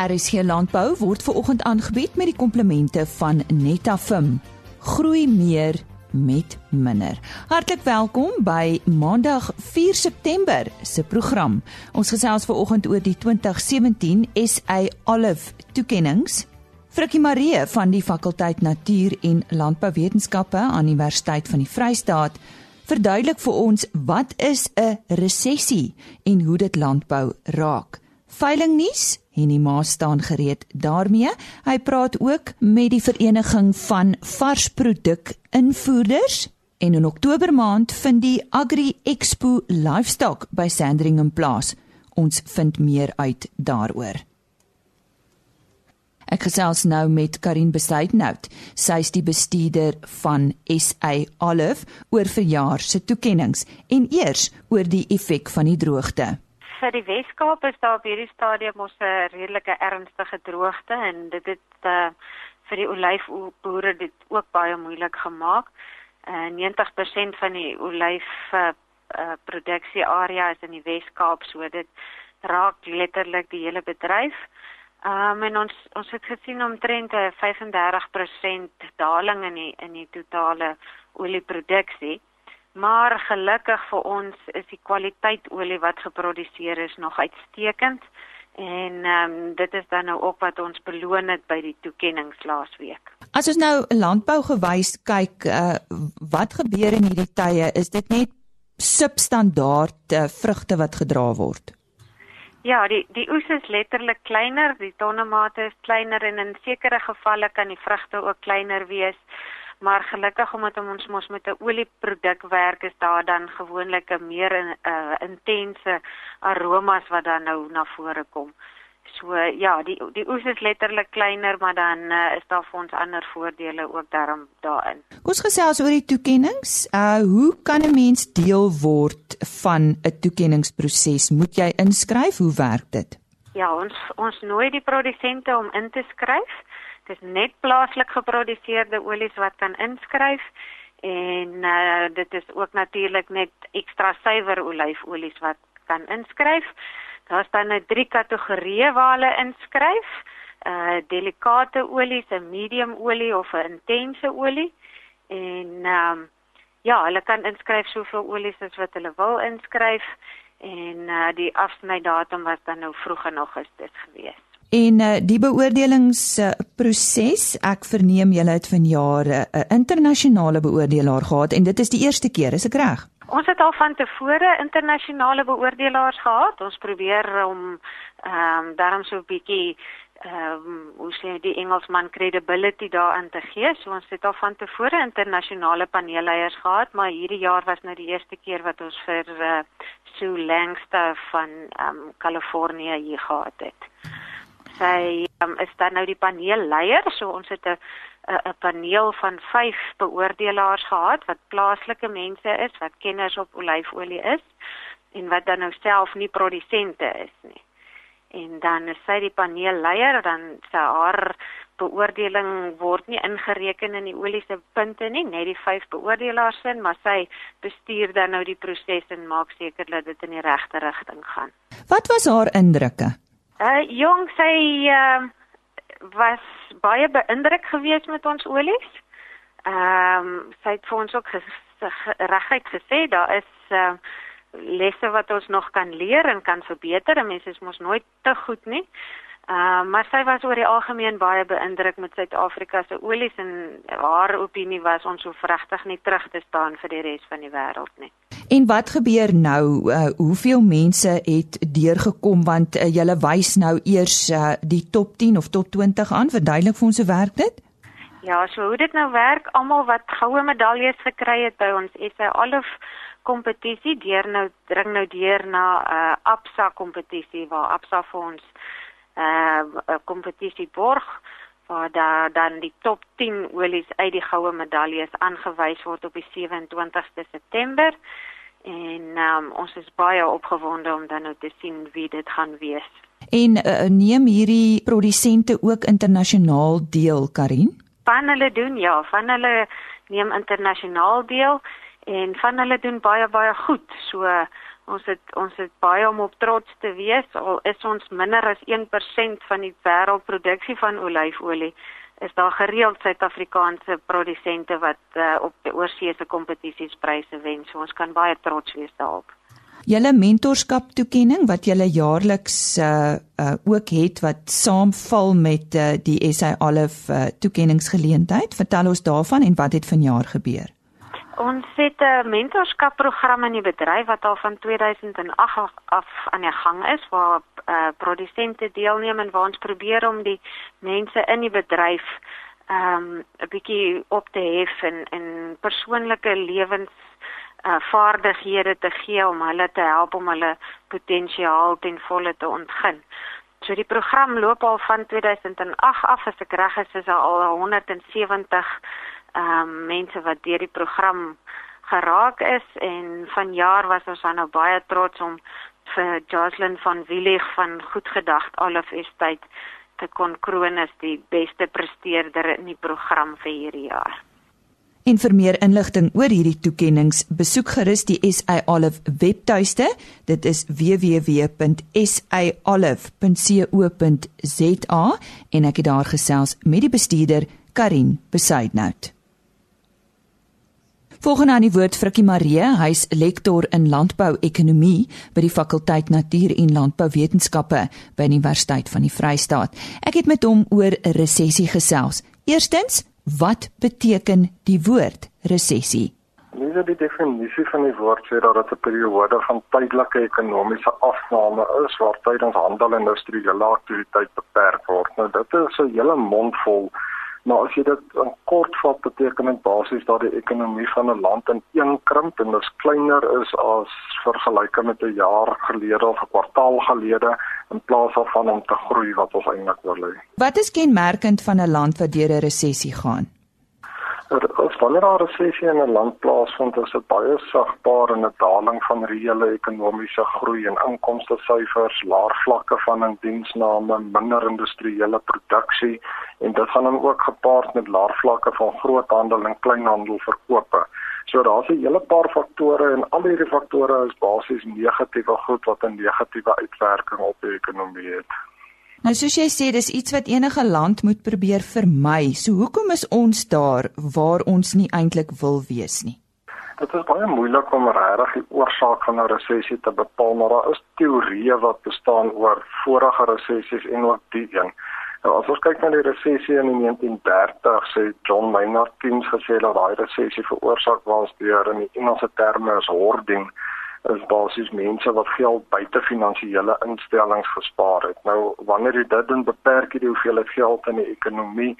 RSG Landbou word ver oggend aangebied met die komplemente van Netafim. Groei meer met minder. Hartlik welkom by Maandag 4 September se program. Ons gesels ver oggend oor die 2017 SA Olive toekenninge. Frikkie Marie van die fakulteit Natuur en Landbouwetenskappe aan Universiteit van die Vrystaat verduidelik vir ons wat is 'n resessie en hoe dit landbou raak. Veilingnuus en die ma staan gereed daarmee. Hy praat ook met die vereniging van varsproduk invoerders en in Oktober maand vind die Agri Expo Livestock by Sandringham plaas. Ons vind meer uit daaroor. Ek gesels nou met Karin Besuitnout. Sy is die bestuurder van SA Olive oor verjaar se toekenninge en eers oor die effek van die droogte vir die Weskaap is daar op hierdie stadium ons 'n redelike ernstige droogte en dit het uh, vir die olyfboere dit ook baie moeilik gemaak. Uh, 90% van die olyf uh, uh, produksie area is in die Weskaap, so dit raak letterlik die hele bedryf. Um, en ons ons het gesien omtrent 'n 35% daling in die in die totale olieproduksie. Maar gelukkig vir ons is die kwaliteit olie wat geproduseer is nog uitstekend en ehm um, dit is dan nou ook wat ons beloon het by die toekenninge laasweek. As ons nou landbou gewys kyk, uh, wat gebeur in hierdie tye? Is dit net substandaard uh, vrugte wat gedra word? Ja, die die oes is letterlik kleiner, die tonnemate is kleiner en in sekere gevalle kan die vrugte ook kleiner wees maar gelukkig omdat ons mos met 'n olieproduk werk is daar dan gewoonlik 'n meer 'n uh, intense aromas wat dan nou na vore kom. So ja, die die oes is letterlik kleiner, maar dan uh, is daar vir ons ander voordele ook daarom daarin. Kom ons gesels oor die toekenninge. Uh hoe kan 'n mens deel word van 'n toekenningsproses? Moet jy inskryf? Hoe werk dit? Ja, ons ons nooi die produsente om in te skryf. Dit is net plaaslik geproduseerde olies wat kan inskryf en uh, dit is ook natuurlik net ekstra suiwer olyfolies wat kan inskryf. Daar's dan 'n drie kategorieë waar hulle inskryf. Uh delikate olies, 'n medium olie of 'n intense olie. En ehm um, ja, hulle kan inskryf soveel olies as wat hulle wil inskryf en uh die afsnydatum was dan nou vroeg in Augustus geweest. En uh, die beoordelingsproses, uh, ek verneem julle het vanjaar 'n uh, internasionale beoordelaar gehad en dit is die eerste keer, is ek reg? Ons het al van tevore internasionale beoordelaars gehad. Ons probeer om ehm um, daarom so 'n bietjie ehm um, hoe sê die Engelsman credibility daarin te gee. So ons het al van tevore internasionale paneelleiers gehad, maar hierdie jaar was nou die eerste keer wat ons vir uh, Sue Langster van ehm um, Kalifornië hier gehad het sy um, is dan nou die paneelleier, so ons het 'n 'n paneel van 5 beoordelaars gehad wat plaaslike mense is, wat kenners op olyfolie is en wat dan nou self nie produsente is nie. En dan is sy die paneelleier, dan sy haar beoordeling word nie ingereken in die olie se punte nie, net die 5 beoordelaars sin, maar sy bestuur dan nou die proses en maak seker dat dit in die regte rigting gaan. Wat was haar indrukke? Uh jong sy uh was baie beïndruk geweest met ons olies. Ehm um, sy het vir ons ook reguit gesê daar is uh lesse wat ons nog kan leer en kan verbeter. Mense is mos nooit te goed nie. Ehm uh, maar sy was oor die algemeen baie beïndruk met Suid-Afrika se olies en haar opinie was ons hoef regtig nie terug te staan vir die res van die wêreld nie. En wat gebeur nou? Uh, hoeveel mense het deurgekom want uh, julle wys nou eers uh, die top 10 of top 20 aan. Verduidelik vir ons hoe werk dit? Ja, so hoe dit nou werk, almal wat goue medaljes gekry het by ons SA Olive kompetisie, deur nou dring nou deur na 'n uh, Absa kompetisie waar Absa vir ons uh, kompetisie borg waar daar dan die top 10 olies uit die goue medaljes aangewys word op die 27ste September en um, ons is baie opgewonde om dan nou te sien wie dit gaan wees. En uh, neem hierdie produsente ook internasionaal deel, Karin? Van hulle doen ja, van hulle neem internasionaal deel en van hulle doen baie baie goed. So ons het ons het baie om op trots te wees al is ons minder as 1% van die wêreldproduksie van olyfolie is daar gereeld Suid-Afrikaanse produsente wat uh, op die oorseese kompetisies pryse wen. So ons kan baie trots wees daarop. Julle mentorskap toekenning wat julle jaarliks uh, uh ook het wat saamval met uh, die SA Olive uh, toekenningsgeleentheid. Vertel ons daarvan en wat het vanjaar gebeur? Ons het 'n mentorskapprogram in die bedryf wat al van 2008 af aan die gang is waar uh, produsente deelneem en waar ons probeer om die mense in die bedryf ehm um, 'n bietjie op te hef en en persoonlike lewens uh, vaardighede te gee om hulle te help om hulle potensiaal ten volle te ontgin. So die program loop al van 2008 af as ek reg is is al 170 ehm um, mense wat deur die program geraak is en vanjaar was ons dan nou baie trots om vir Jocelyn van Wielig van Goedgedagte Olive Estate te kon kroon as die beste presteerder in die program vir hierdie jaar. En vir meer inligting oor hierdie toekenninge, besoek gerus die SA Olive webtuiste. Dit is www.saolive.co.za en ek het daar gesels met die bestuurder Karin Besuidnout. Volgende aan die woord Frikkie Marie, hy's lektor in landbouekonomie by die fakulteit Natuur en Landbouwetenskappe by die Universiteit van die Vrystaat. Ek het met hom oor 'n resessie gesels. Eerstens, wat beteken die woord resessie? Dis die definisie van die woord sê dat dit 'n periode van tydelike ekonomiese afname is waar tydens handel en industriële aktiwiteit beperk word. Nou dit is 'n hele mond vol Maar as jy dit in kort vat, beteken dit basies dat die ekonomie van 'n land in een krimp en dit kleiner is as vergelyking met 'n jaar gelede of 'n kwartaal gelede in plaas daarvan om te groei wat ons eintlik wil hê. Wat is kenmerkend van 'n land wat deur 'n resessie gaan? As wanneer daar 'n resessie in 'n land plaasvind, is dit baie sigbaar in 'n daling van reële ekonomiese groei en inkomste syfers, laer vlakke van indiensname, minder industriële produksie en dit gaan dan ook gepaard met laer vlakke van groothandel en kleinhandel verkope. So daar's 'n hele paar faktore en al hierdie faktore is basies negatiewe goed wat 'n negatiewe uitwerking op die ekonomie het. Nou soos jy sê, dis iets wat enige land moet probeer vermy. So hoekom is ons daar waar ons nie eintlik wil wees nie? Dit is baie moeilik om regtig die oorsaak van 'n resessie te bepaal, maar daar is teorieë wat bestaan oor vorige resessies en ook die een. Nou as ons kyk na die resessie in 1930, sê John Maynard Keynes gesê dat daai resessie veroorsaak was deur in die Engelse terme as hoarding is basies mense wat geld buite finansiële instellings gespaar het. Nou wanneer jy dit doen beperk jy die hoeveelheid geld in die ekonomie.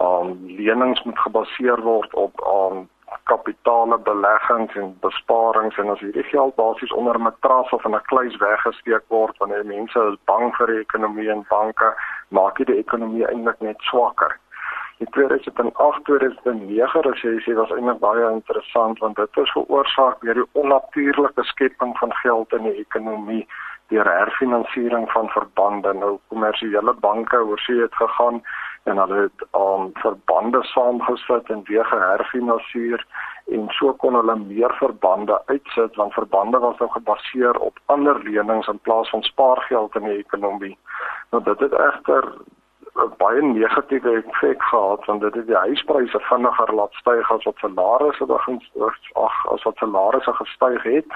Um lenings moet gebaseer word op um kapitale beleggings en besparings en as hierdie geld basies onder 'n matras of in 'n kluis weggesteek word wanneer mense is bang vir die ekonomie en banke, maak dit die ekonomie eintlik net swakker. Die 2008-2009 resessie was eintlik baie interessant want dit is veroorsaak deur die onnatuurlike skepping van geld in die ekonomie deur herfinansiering van verbande. Nou kommersiële banke oorsee het gegaan en hulle het aan um, verbande saamgesit en weer geherfinansier en so kon hulle meer verbande uitsit want verbande was nou gebaseer op ander lenings in plaas van spaargeld in die ekonomie. Nou dit het egter 'n baie negatiewe effek gehad want dit het die huispryse vinniger laat styg as wat salarisse begin ag as wat salarisse gestyg het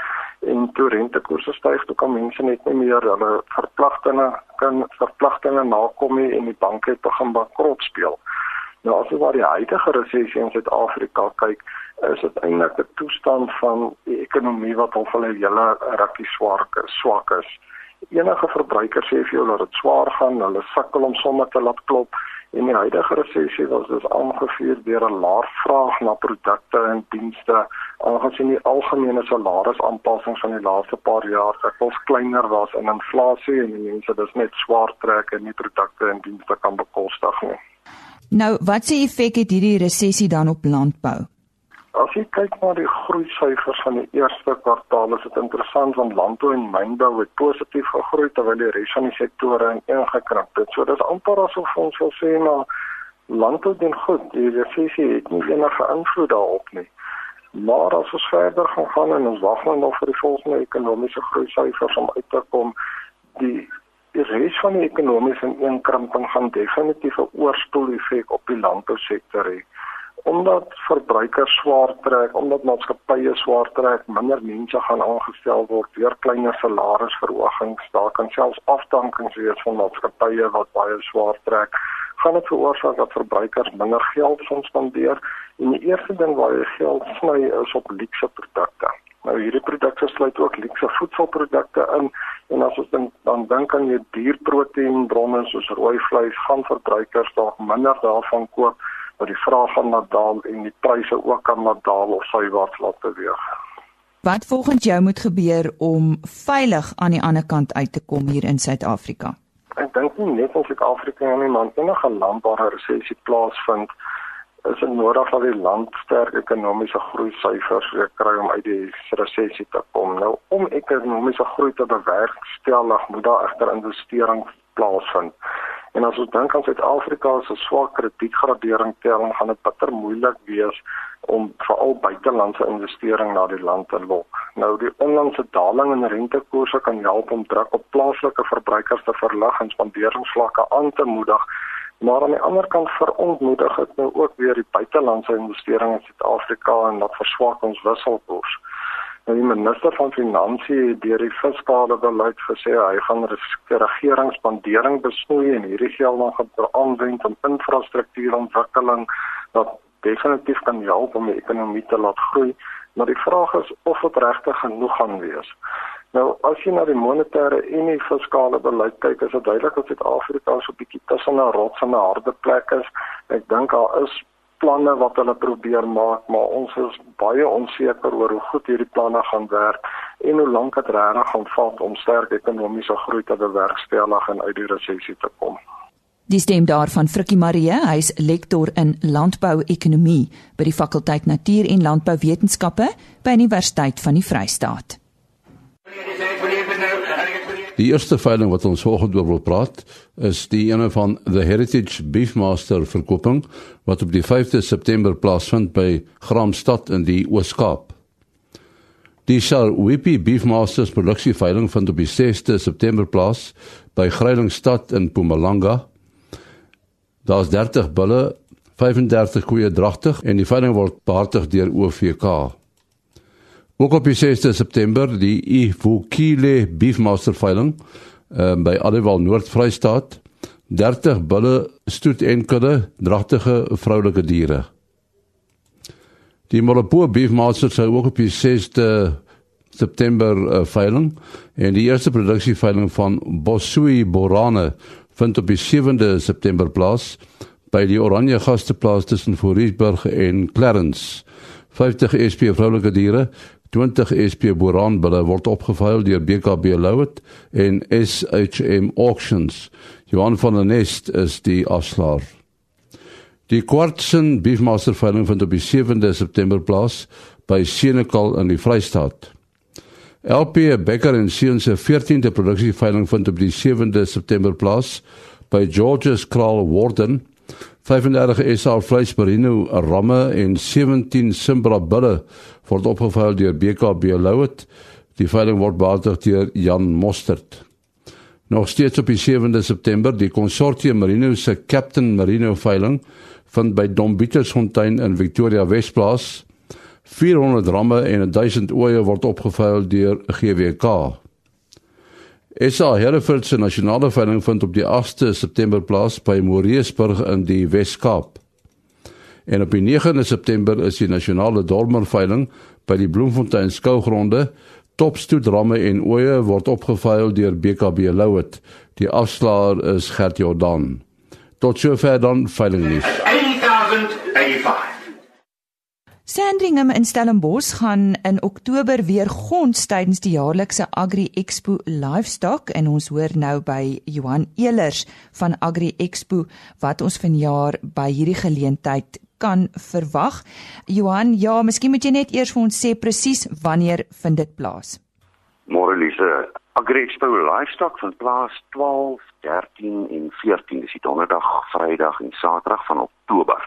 en toe rentekoerse styg toe kan mense net nie meer hulle verpligtinge kan verpligtinge nakom nie en die banke het begin bankrot speel. Nou as jy na die huidige resessie in Suid-Afrika kyk, is dit eintlik 'n toestand van die ekonomie wat al vir 'n hele rukkie swak swak is enige verbruiker sê vir jou dat dit swaar gaan, hulle sukkel om somme te laat klop en die huidige resessie was dus aangevuur deur 'n laer vraag na produkte en dienste aangesien die algemene salarisaanpassings van die laaste paar jaar gekols kleiner was en inflasie en die mense dis net swaar trek en nie produkte en dienste kan bekostig nie. Nou, wat se effek het hierdie resessie dan op landbou? As jy kyk na die groei syfers van die eerste kwartaal, is dit interessant want landbou en mynbou het positief gegroei terwyl die res van die sektore ingekrimp het. So dis amper asof ons wil sê maar landbou doen goed. Die resessie het nie enige invloed daarop nie. Maar as ons verder gaan gaan en ons wag nou nog vir die volgende ekonomiese groei syfers om uit te kom, die die res van die ekonomiese inkrimping gaan definitief 'n oorspoel effek op die landbousektor hê. Omdat verbruikers swaar trek, omdat maatskappye swaar trek, minder mense gaan aangestel word, weer kleiner salarisverhogings, daar kan selfs afdankings wees van maatskappye wat baie swaar trek, gaan dit veroorsaak dat verbruikers minder geld spandeer en die eerste ding waar jy geld sny is op luukse produkte. Nou hierdie produkte sluit ook luukse voedselprodukte in en as ons dan dan dink aan jou dierproteïenbronne soos rooi vleis, gaan verbruikers dalk minder daarvan koop wat die vraag van nadaal en die pryse ook kan nadaal of sywaarts laat beweeg. Wat volgens jou moet gebeur om veilig aan die ander kant uit te kom hier in Suid-Afrika? Ek dink nie net in Suid-Afrika nie, maar enige land waar 'n resessie plaasvind, is dit nodig dat die land sterk ekonomiese groei syfers kry om uit die resessie te kom. Nou om ekonomiese groei te bewerkstellig, moet daar egter investerings plaasvind. En as ons dink aan Suid-Afrika se swak kredietgradering telling, gaan dit bitter moeilik wees om veral buitelandse investering na die land te lok. Nou die onlangse daling in rentekoerse kan help om druk op plaaslike verbruikers te verlig en spanderingsvlakke aan te moedig Maar aan die ander kant verontmoedig dit nou ook weer die buitelandse investering in Suid-Afrika en wat verswak ons wisselkoers. Nou die minister van Finansie het deur die fiskale beleid gesê hy gaan regeringsspandering besnoei en hierdie geld dan gaan aanwend om infrastruktuurontwikkeling wat definitief kan help om die ekonomie te laat groei, maar die vraag is of dit regtig genoeg gaan wees. Nou as jy na die monetêre en die fiskale beleid kyk, is dit duidelik dat Suid-Afrika so 'n bietjie tussen 'n rots en 'n harde plek is. Ek dink daar is planne wat hulle probeer maak, maar ons is baie onseker oor hoe goed hierdie planne gaan werk en hoe lank dit regtig gaan vat om sterk ekonomiese groei te bewerkstellig en uit die resessie te kom. Die stem daarvan Frikkie Marie, hy's lektor in landbouekonomie by die fakulteit Natuur en Landbouwetenskappe by Universiteit van die Vrystaat. Die eerste veiling wat ons vanoggend oor wil praat, is die ene van The Heritage Beefmaster verkoping wat op die 5de September plaasvind by Gramstad in die Oos-Kaap. Die Shell Whippy Beefmasters produksie veiling vind op die 6de September plaas by Greilingstad in Mpumalanga. Daar's 30 bulle, 35 koeie dragtig en die veiling word behartig deur OVK. Ook op 6 September die Ivukile Beefmaster veiling uh, by Adewal Noord-Vrystaat. 30 bulle, stoet en kudde, dragtige vroulike diere. Die Molopo Beefmaster sou ook op 6 September uh, veiling en die eerste produksie veiling van Bosui Borane vind op die 7de September plaas by die Oranje Gasteplaas tussen Voorburg en Clarence. 50 SP vroulike diere 20 SP boraanbulle word opgeveil deur BKB Louet en SHM Auctions. Johan van der Nest is die afslaer. Die kwartsen beefmaster veiling vind op die 7de September plaas by Senekal in die Vrystaat. LP Becker en Seuns se 14de produksie veiling vind op die 7de September plaas by George's Kraal Warden 35 SA vleis merino ramme en 17 Simbra bulle word opgeveil deur BKB Louet. Die veiling word behartig deur Jan Mostert. Nog steeds op die 7de September die konsortium merino se Captain Merino veiling vind by Dombietersfontein in Victoria Wesplaas. 400 ramme en 1000 oeye word opgeveil deur GWK. SA Hereford se nasionale veiling vind op die 8de September plaas by Moreesburg in die Wes-Kaap. En op die 9de September is die nasionale Dormer veiling by die Bloemfontein skougronde. Topstoedramme en oeye word opgeveil deur BKB Louet. Die afslaer is Gert Jordan. Tot sover dan veiling nuus. 8085 Sandringham in Stellenbosch gaan in Oktober weer gons tydens die jaarlikse Agri Expo Livestock en ons hoor nou by Johan Elers van Agri Expo wat ons vanjaar by hierdie geleentheid kan verwag. Johan, ja, miskien moet jy net eers vir ons sê presies wanneer vind dit plaas? Môre Lise, Agri Expo Livestock vind plaas 12, 13 en 14, dis die donderdag, Vrydag en Saterdag van Oktober.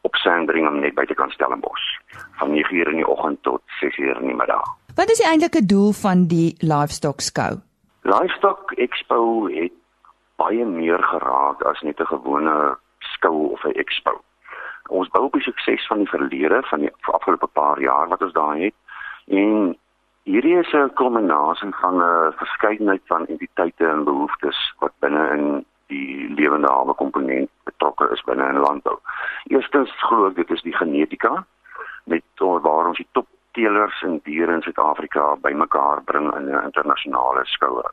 Op Sandringham net buite kan Stellenbosch van 9:00 in die oggend tot 6:00 in die middag. Wat is die eintlike doel van die livestock skou? Livestock Expo het baie meer geraak as net 'n gewone skou of 'n expo. Ons bou op die sukses van die verlede van die afgelope paar jaar wat ons daar het en hierdie is 'n kulminasie van 'n verskeidenheid van entiteite en behoeftes wat binne in die lewende hawe komponent betrokke is binne in landbou. Eerstens glo ek dit is die genetika met waar ons die top teelers en diere in Suid-Afrika bymekaar bring in 'n internasionale skoue.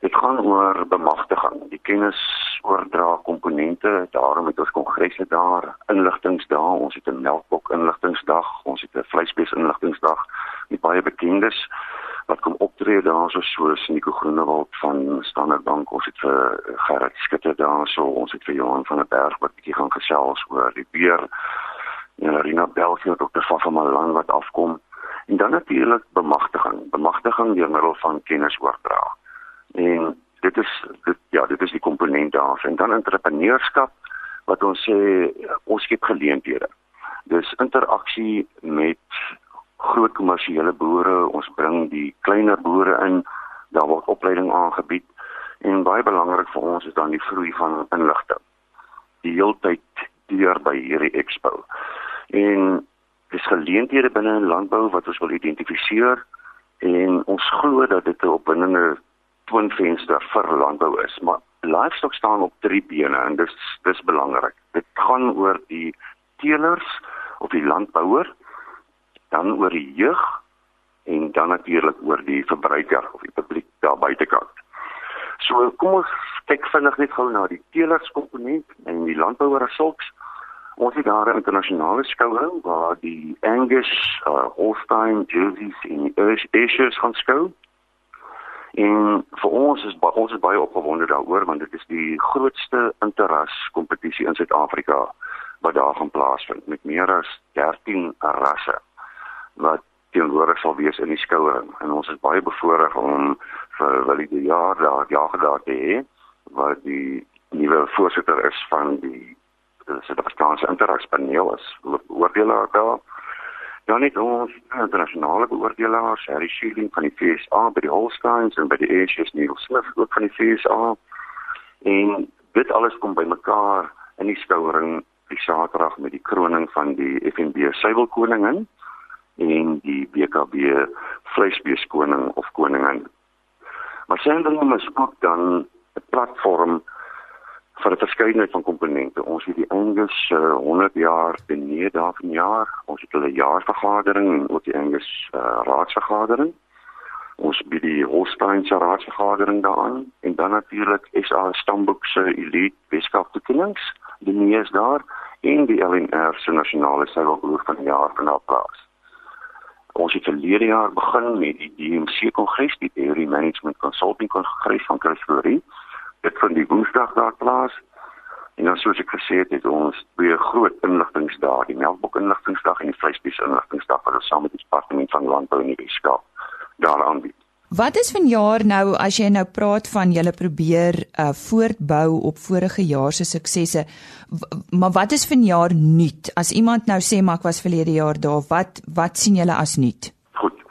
Dit gaan oor bemagtiging, die kennis oordra komponente, daarom het ons kongresse daar, inligtingsdae, ons het 'n melkbok inligtingsdag, ons het 'n vleisbees inligtingsdag met baie bekendes wat kom optree daar so soos Nico Groenewald van Standard Bank, ons het vir Gerard Skutte daar so, ons het vir Johan van der Berg wat bietjie gaan gesels oor die beer en Rina Belgie wat dokter van Malan wat afkom. En dan natuurlik bemagtiging bemagtiging deur middel van kennis oordra. En dit is dit ja dit is die komponent daar. En dan entrepreneurskap wat ons sê ons skep geleenthede. Dis interaksie met groot kommersiële boere ons bring die kleiner boere in daar word opleiding aangebied en baie belangrik vir ons is dan die groei van inligting. Die heeltyd deur by hierdie expo. En dis geleenthede binne in landbou wat ons wil identifiseer en ons glo dat dit 'n opwindende twinvenster vir landbou is maar livestock staan op drie bene en dis dis belangrik. Dit gaan oor die teelers of die landbouer dan oor die jeug en dan natuurlik oor die verbruiker of die publiek daar buitekant. So kom ons kyk vinnig net gou na die teelers komponent en die landbouer as sulks. Ons het daar 'n internasionale skouing waar die Angus, uh, Holstein, Jerseys en Ayrshires gaan skou. En vir ons is ons is baie opgewonde daaroor want dit is die grootste interras kompetisie in Suid-Afrika wat daar gaan plaasvind met meer as 13 rasse wat teenwoordig sal wees in die skouing. En ons is baie bevoorreg om vir Willie die jaar daar ja gedag te hê wat die nuwe voorsitter is van die die Suid-Afrikaanse Interakspaneel is oordelaar daar. Dan het ons internasionale beoordelaars, Harry Schilling van die FSA by die Holsteins en by die ASS Neil Smith ook van die FSA. En dit alles kom bymekaar in die skouering die Saterdag met die kroning van die FNB Suiwelkoningin en die BKB Vleisbeeskoning of koningin. Maar sending is ook dan 'n platform vir 'n verskeidenheid van komponente. Ons het die Angus uh, 100 jaar benee daar van jaar. Ons het hulle jaarvergadering en ook die Angus uh, raadsvergadering. Ons het die Holstein se raadsvergadering daaraan en dan natuurlik SA Stamboek se elite Weskaap toekennings. Die nuus daar en die LNR se nasionale seilboer van die jaar van daar plaas. Ons het verlede jaar begin met die DMC kongres, die Dairy Management Consulting kongres van Chris Fourie dit van die Woensdag daar plaas. En dan soos ek gesê het, het ons twee groot inligtingsdae, die Melkbok inligtingsdag en die Vleisbees inligtingsdag wat ons saam met die departement van landbou in die Weskaap daar aanbied. Wat is vanjaar nou as jy nou praat van julle probeer uh voortbou op vorige jaar se suksesse maar wat is vanjaar nuut as iemand nou sê maar ek was verlede jaar daar wat wat sien julle as nuut Goed.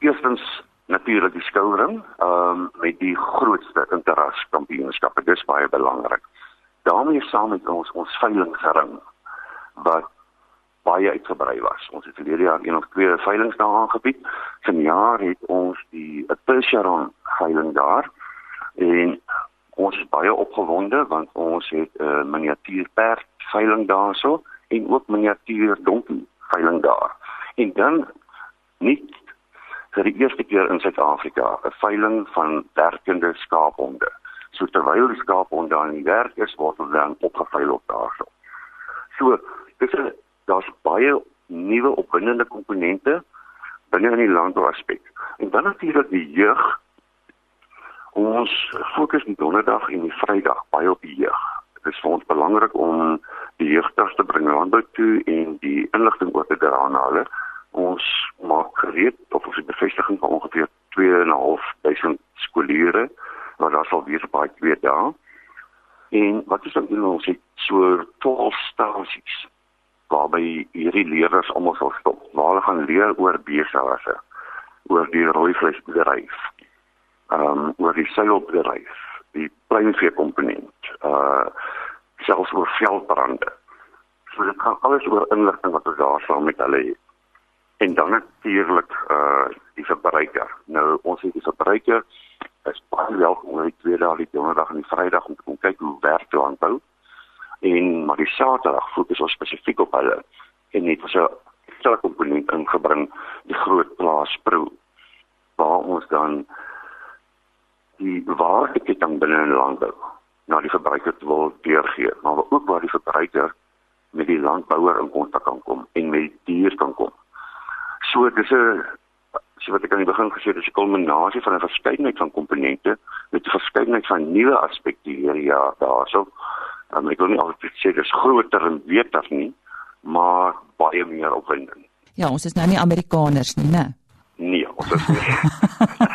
Eerstens natuurlik die skouring, ehm um, met die grootste interras kampioenskappe. Dis baie belangrik. daarmee saam met ons ons veilingring wat baie uitgebrei was. Ons het verlede jaar een of twee veilings daar aangebied. Vanjaar het ons die Percheron veiling daar en ons is baie opgewonde want ons het 'n uh, miniatuur perd veiling daarso en ook miniatuur donkie veiling daar. En dan nie vir die eerste keer in Suid-Afrika 'n veiling van werkende skaaphonde. So terwyl die skaaphonde aan die werk is, word hulle dan opgeveil op daarso. So, dis 'n daar's baie nuwe opwindende komponente binne in die landbouaspek. En dan natuurlik die jeug. Ons fokus die donderdag en die Vrydag baie op die jeug. Dit is vir ons belangrik om die jeugters te bring landbou toe en die inligting oor te dra aan hulle ons maak gereed tot ons die bevestiging van ongeveer 2.500 skooliere wat daar sal wees op daai twee dae. En wat is dan doen ons het so 12 stasies waarby hierdie leerders almal sal stop. Waar hulle gaan leer oor beesrasse, oor die rooi vleisbedryf, ehm um, oor die suiwelbedryf, die pleinvee komponent, uh selfs oor veldbrande. So dit gaan alles oor inligting wat ons daar saam met hulle het. En dan natuurlik uh die verbruiker. Nou ons het die verbruiker is baie welkom om die tweede dag, die donderdag en die vrydag om te kom kyk hoe werk die landbou en maar die Saterdag fokus ons spesifiek op hulle en net so 'n sterk komponent ingebring die groot plaas pro waar ons dan die waardeketting binne in landbou na die verbruiker wil deurgee maar ook waar die verbruiker met die landbouer in kontak kan kom en met die dier kan kom so dis 'n so wat ek aan die begin gesê het, is 'n kulminasie van 'n verskeidenheid van komponente met 'n verskeidenheid van nuwe aspekte hierdie jaar daarso. Um, ek wil nie altyd sê dit is groter en beter nie, maar baie meer opwindend. Ja, ons is nou nie Amerikaners nie, né? Nee, ons is nie.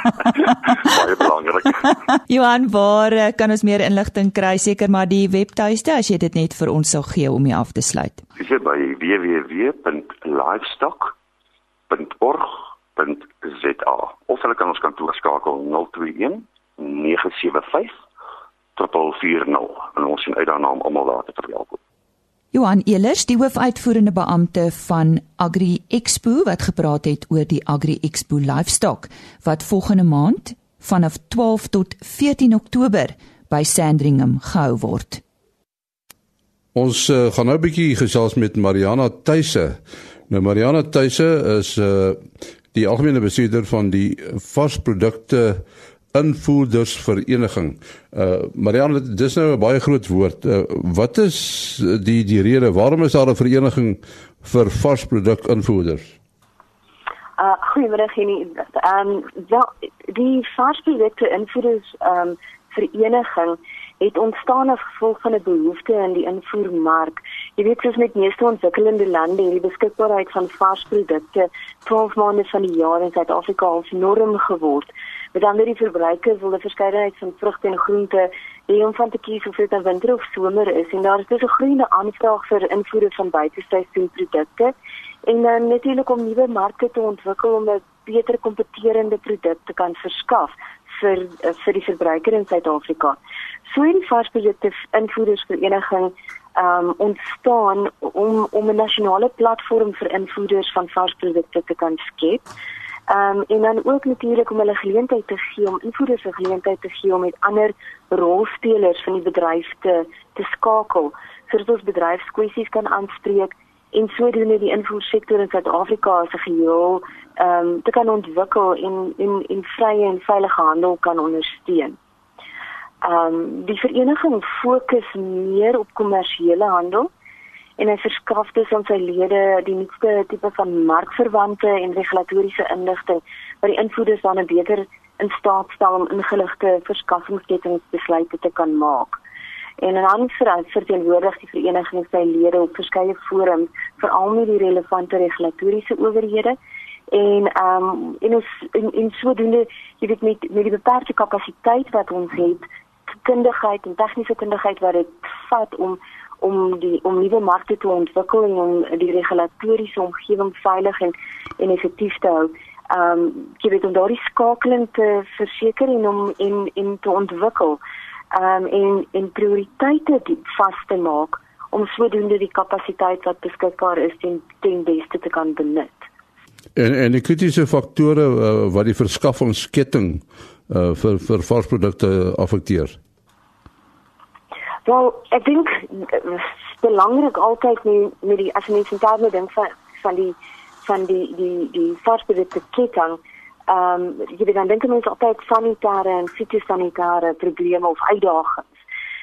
baie belangrik. Johan, waar eh, kan ons meer inligting kry? Seker maar die webtuiste as jy dit net vir ons sou gee om jy af te sluit. Dis by www.livestock.org.za of hulle kan ons kantoor skakel 021 975 4040 en ons sien uit daarna om almal daar te verwelkom. Johan Elers, die hoofuitvoerende beampte van Agri Expo wat gepraat het oor die Agri Expo Livestock wat volgende maand vanaf 12 tot 14 Oktober by Sandringham gehou word. Ons uh, gaan nou 'n bietjie gesels met Mariana Tuise. Nou Mariana Tuise is uh die algemene bestuurder van die varsprodukte invoerdersvereniging. Uh Marianne, dis nou 'n baie groot woord. Uh, wat is die die rede waarom is daar 'n vereniging vir varsproduk invoerders? Uh goeiemôre Genie. Ehm um, ja, die varsprodukte invoerders ehm um, vereniging het ontstaan as gevolg van 'n behoefte in die invoermark. Jy weet soos met meeste ontwikkelende lande, hierdie beskikbaarheid van varsprodukte 12 maande van die jaar in Suid-Afrika al norm geword. Met ander die verbruikers wil 'n verskeidenheid van vrugte en groente hê om van te kies of dit 'n winter of somer is en daar is dus 'n groeiende aanvraag vir invoere van buiteseisoenprodukte en dan natuurlik om nuwe markte te ontwikkel om 'n beter kompeterende produk te kan verskaf vir vir die verbruiker in Suid-Afrika. So in die varsprodukte invoerdersvereniging um ontstaan om om 'n nasionale platform vir invoerders van varsprodukte te kan skep. Ehm um, en dan ook natuurlik om hulle geleentheid te gee om invoerders 'n geleentheid te gee om met ander rolspelers van die bedryf te te skakel sodat ons bedryfskwessies kan aanspreek en sodoende die invoersektor in Suid-Afrika as 'n geheel ehm um, te kan ontwikkel en en en vrye en veilige handel kan ondersteun. Ehm um, die vereniging fokus meer op kommersiële handel en hy verskaf dus aan sy lede die nuutste tipe van markverwante en regulatoriese inligting wat die invoerders dan beter in staat stel om ingeligte verskaffingskettingsbesluite te kan maak. En in aanspraak verteenwoordig die vereniging sy lede op verskeie forums veral met die relevante regulatoriese owerhede en ehm um, en ons in, in sodoende jy weet met met die beperkte kapasiteit wat ons het kundigheid en tegniese kundigheid wat dit vat om om die om nuwe markte te ontwikkel en om die regulatoriese omgewing veilig en en effektief te hou. Ehm um, jy weet om daardie skakeling te verseker en om en en te ontwikkel. Ehm um, en en prioriteite vas te maak om sodoende die kapasiteit wat beskikbaar is ten ten beste te kan benut. En en die kritiese faktore uh, wat die verskaffingsketting uh, vir vir varsprodukte affekteer. Wel, ek dink belangrik altyd met met die as mens interne ding van van die van die die die varsprodukte ketting ehm um, jy weet dan dink mense altyd sanitêre en fitosanitêre probleme of uitdagings.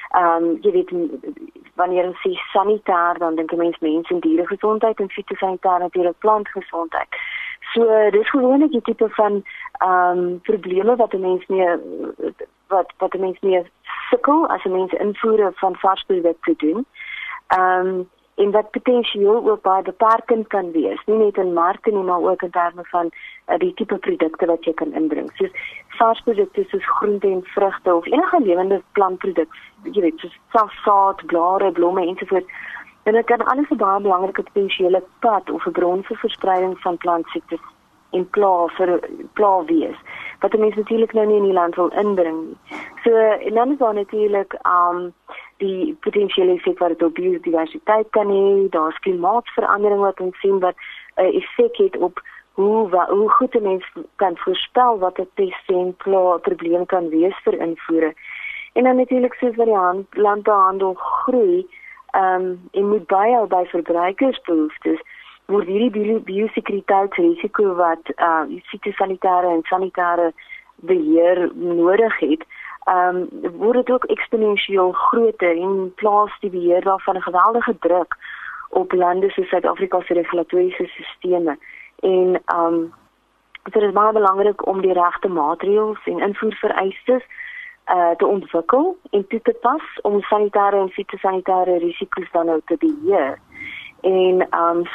Ehm um, jy weet wanneer ons sê sanitêr dan dink mense mense en diere gesondheid en fitosanitêr natuurlik plantgesondheid. So dis gewoonlik die tipe van ehm um, probleme wat 'n mens mee wat wat 'n mens mee sukkel as 'n mens invoere van varsprodukte doen. Ehm um, en wat potensieel ook baie beperkend kan wees, nie net in markte nie, maar ook in terme van uh, die tipe produkte wat jy kan inbring. Soos varsprodukte soos groente en vrugte of enige lewende plantproduk, jy weet, soos saad, blare, blomme ensovoorts En dit kan alles 'n baie belangrike potensiële pad of 'n bron vir verspreiding van plantsiektes en pla vir pla wees wat mense natuurlik nou nie in die land wil inbring nie. So en dan is daar natuurlik um die potensiële effek wat dit op biodiversiteit kan hê, daar's klimaatsverandering wat ons sien wat 'n uh, effek het op hoe wa, hoe goed 'n mens kan voorspel wat 'n pestsentpla probleem kan wees vir invoere. En dan natuurlik soos wat die hand, landbouhandel groei, ehm um, en moet baie by verbruikersbehoeftes word hierdie biosekuriteitsrisiko wat uh fitosanitêre en sanitêre beheer nodig het, ehm um, word dit ook eksponensieel groter en plaas die beheer daarvan 'n geweldige druk op lande soos Suid-Afrika se regulatoriese stelsels en ehm um, dit is baie belangrik om die regte maatreëls en invoervereistes uh te ontwikkel en toe te pas om sanitêre en fitosanitêre risiko's dan nou te beheer en ehm um,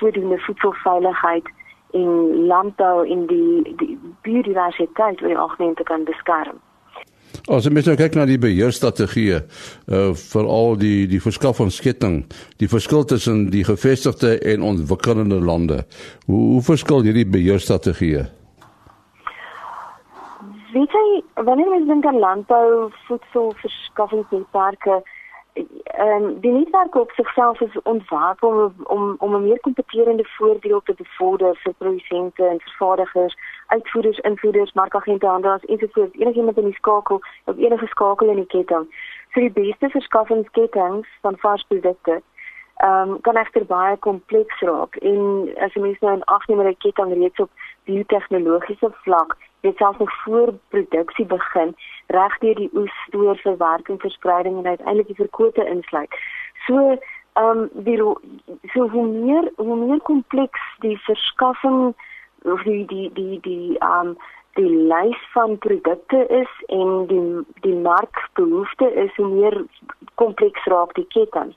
voedselveiligheid en landbou in die, die biodiversiteit oor die algemeen te kan beskerm. As jy nou kyk na die beheerstrategie uh vir al die die verskaffingsketting, die verskil tussen die gevestigde en ontwikkelende lande. Hoe hoe verskil hierdie beheerstrategie? Weet jy, wanneer mens dink aan landbou, voedsel, verskaffingsnetwerke, ehm um, die netwerk op sigself is ontwerp om om om 'n meer kompeterende voordeel te bevorder vir produsente en vervaardigers, uitvoerders, invoerders, markagente, handelaars ensovoorts. Enigiemand in die skakel, op enige skakel in die ketting. Vir die beste verskaffingskettings van vars produkte ehm um, kan egter baie kompleks raak en as jy mens nou in ag neem dat die ketting reeds op biotehnologiese vlak dit selfs nog voor produksie begin reg deur die oes stoor verwerking verspreiding en uiteindelik die verkope insluit. So ehm um, die so hoe meer hoe meer kompleks die verskaffing of die die die die ehm um, die lys van produkte is en die die markbehoefte is hoe meer kompleks raak die ketting.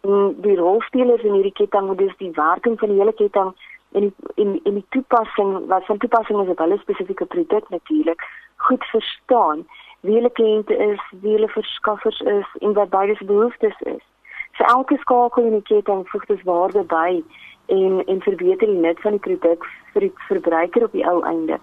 En die rolspelers in hierdie ketting moet dus die werking van die hele ketting en in in die toepassing wat van toepassing is op hulle spesifieke produk natuurlik goed verstaan wie hulle kliënte is, wie hulle verskaffers is en wat beide se behoeftes is. Vir elke skakel in die ketting voeg dit waarde by en en verbeter die nut van die produk vir die verbruiker op die ou einde.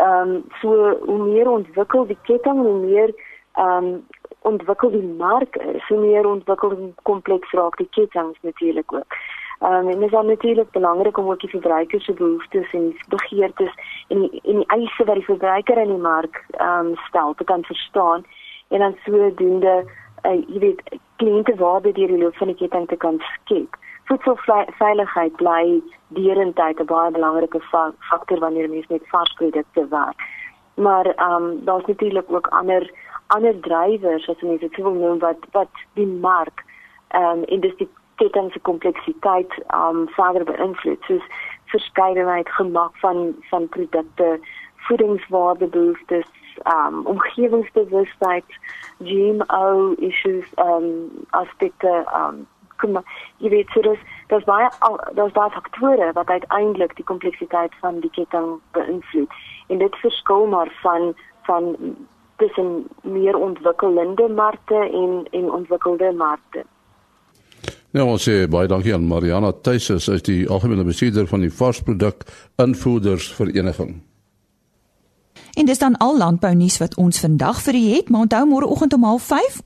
Ehm um, so hoe meer ontwikkel die ketting hoe meer ehm um, ontwikkel die mark, hoe meer ontwikkel kompleks raak die ketting natuurlik ook. Um, en dit is dan natuurlik belangrik om ook die verbruiker se behoeftes en begeertes en die, en die eise wat die verbruiker in die mark um, stel te kan verstaan en dan sodoende uh, jy weet kliëntewaarde deur die loop van die ketting te kan skep. Voedselveiligheid bly derentyd 'n baie belangrike fa faktor wanneer mense met vars produkte werk. Maar ehm um, daar's natuurlik ook ander ander drywers as mense dit wil noem wat wat die mark ehm um, en dis die ketting se kompleksiteit um verder beïnvloed soos verskeidenheid gemak van van produkte voedingswaarde behoeftes um omgewingsbewustheid GMO issues um aspekte um kom jy weet so dis daar's baie daar's baie faktore wat uiteindelik die kompleksiteit van die ketting beïnvloed. En dit verskil maar van van tussen meer ontwikkelde markte en en ontwikkelde markte Nou ons sê baie dankie aan Mariana Thuises uit die algemene bestuurder van die varsproduk invoerders vereniging. En dis dan al landbou nuus wat ons vandag vir u het, maar onthou môre oggend om 05:30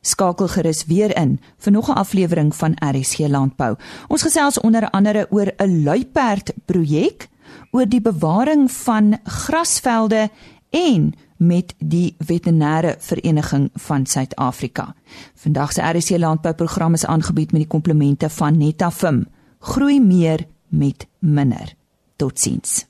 skakel gerus weer in vir nog 'n aflewering van RSG Landbou. Ons gesels onder andere oor 'n luiperd projek, oor die bewaring van grasvelde en met die veterinêre vereniging van Suid-Afrika. Vandag se RC landbouprogram is aangebied met die komplemente van Netafim. Groei meer met minder. Totsiens.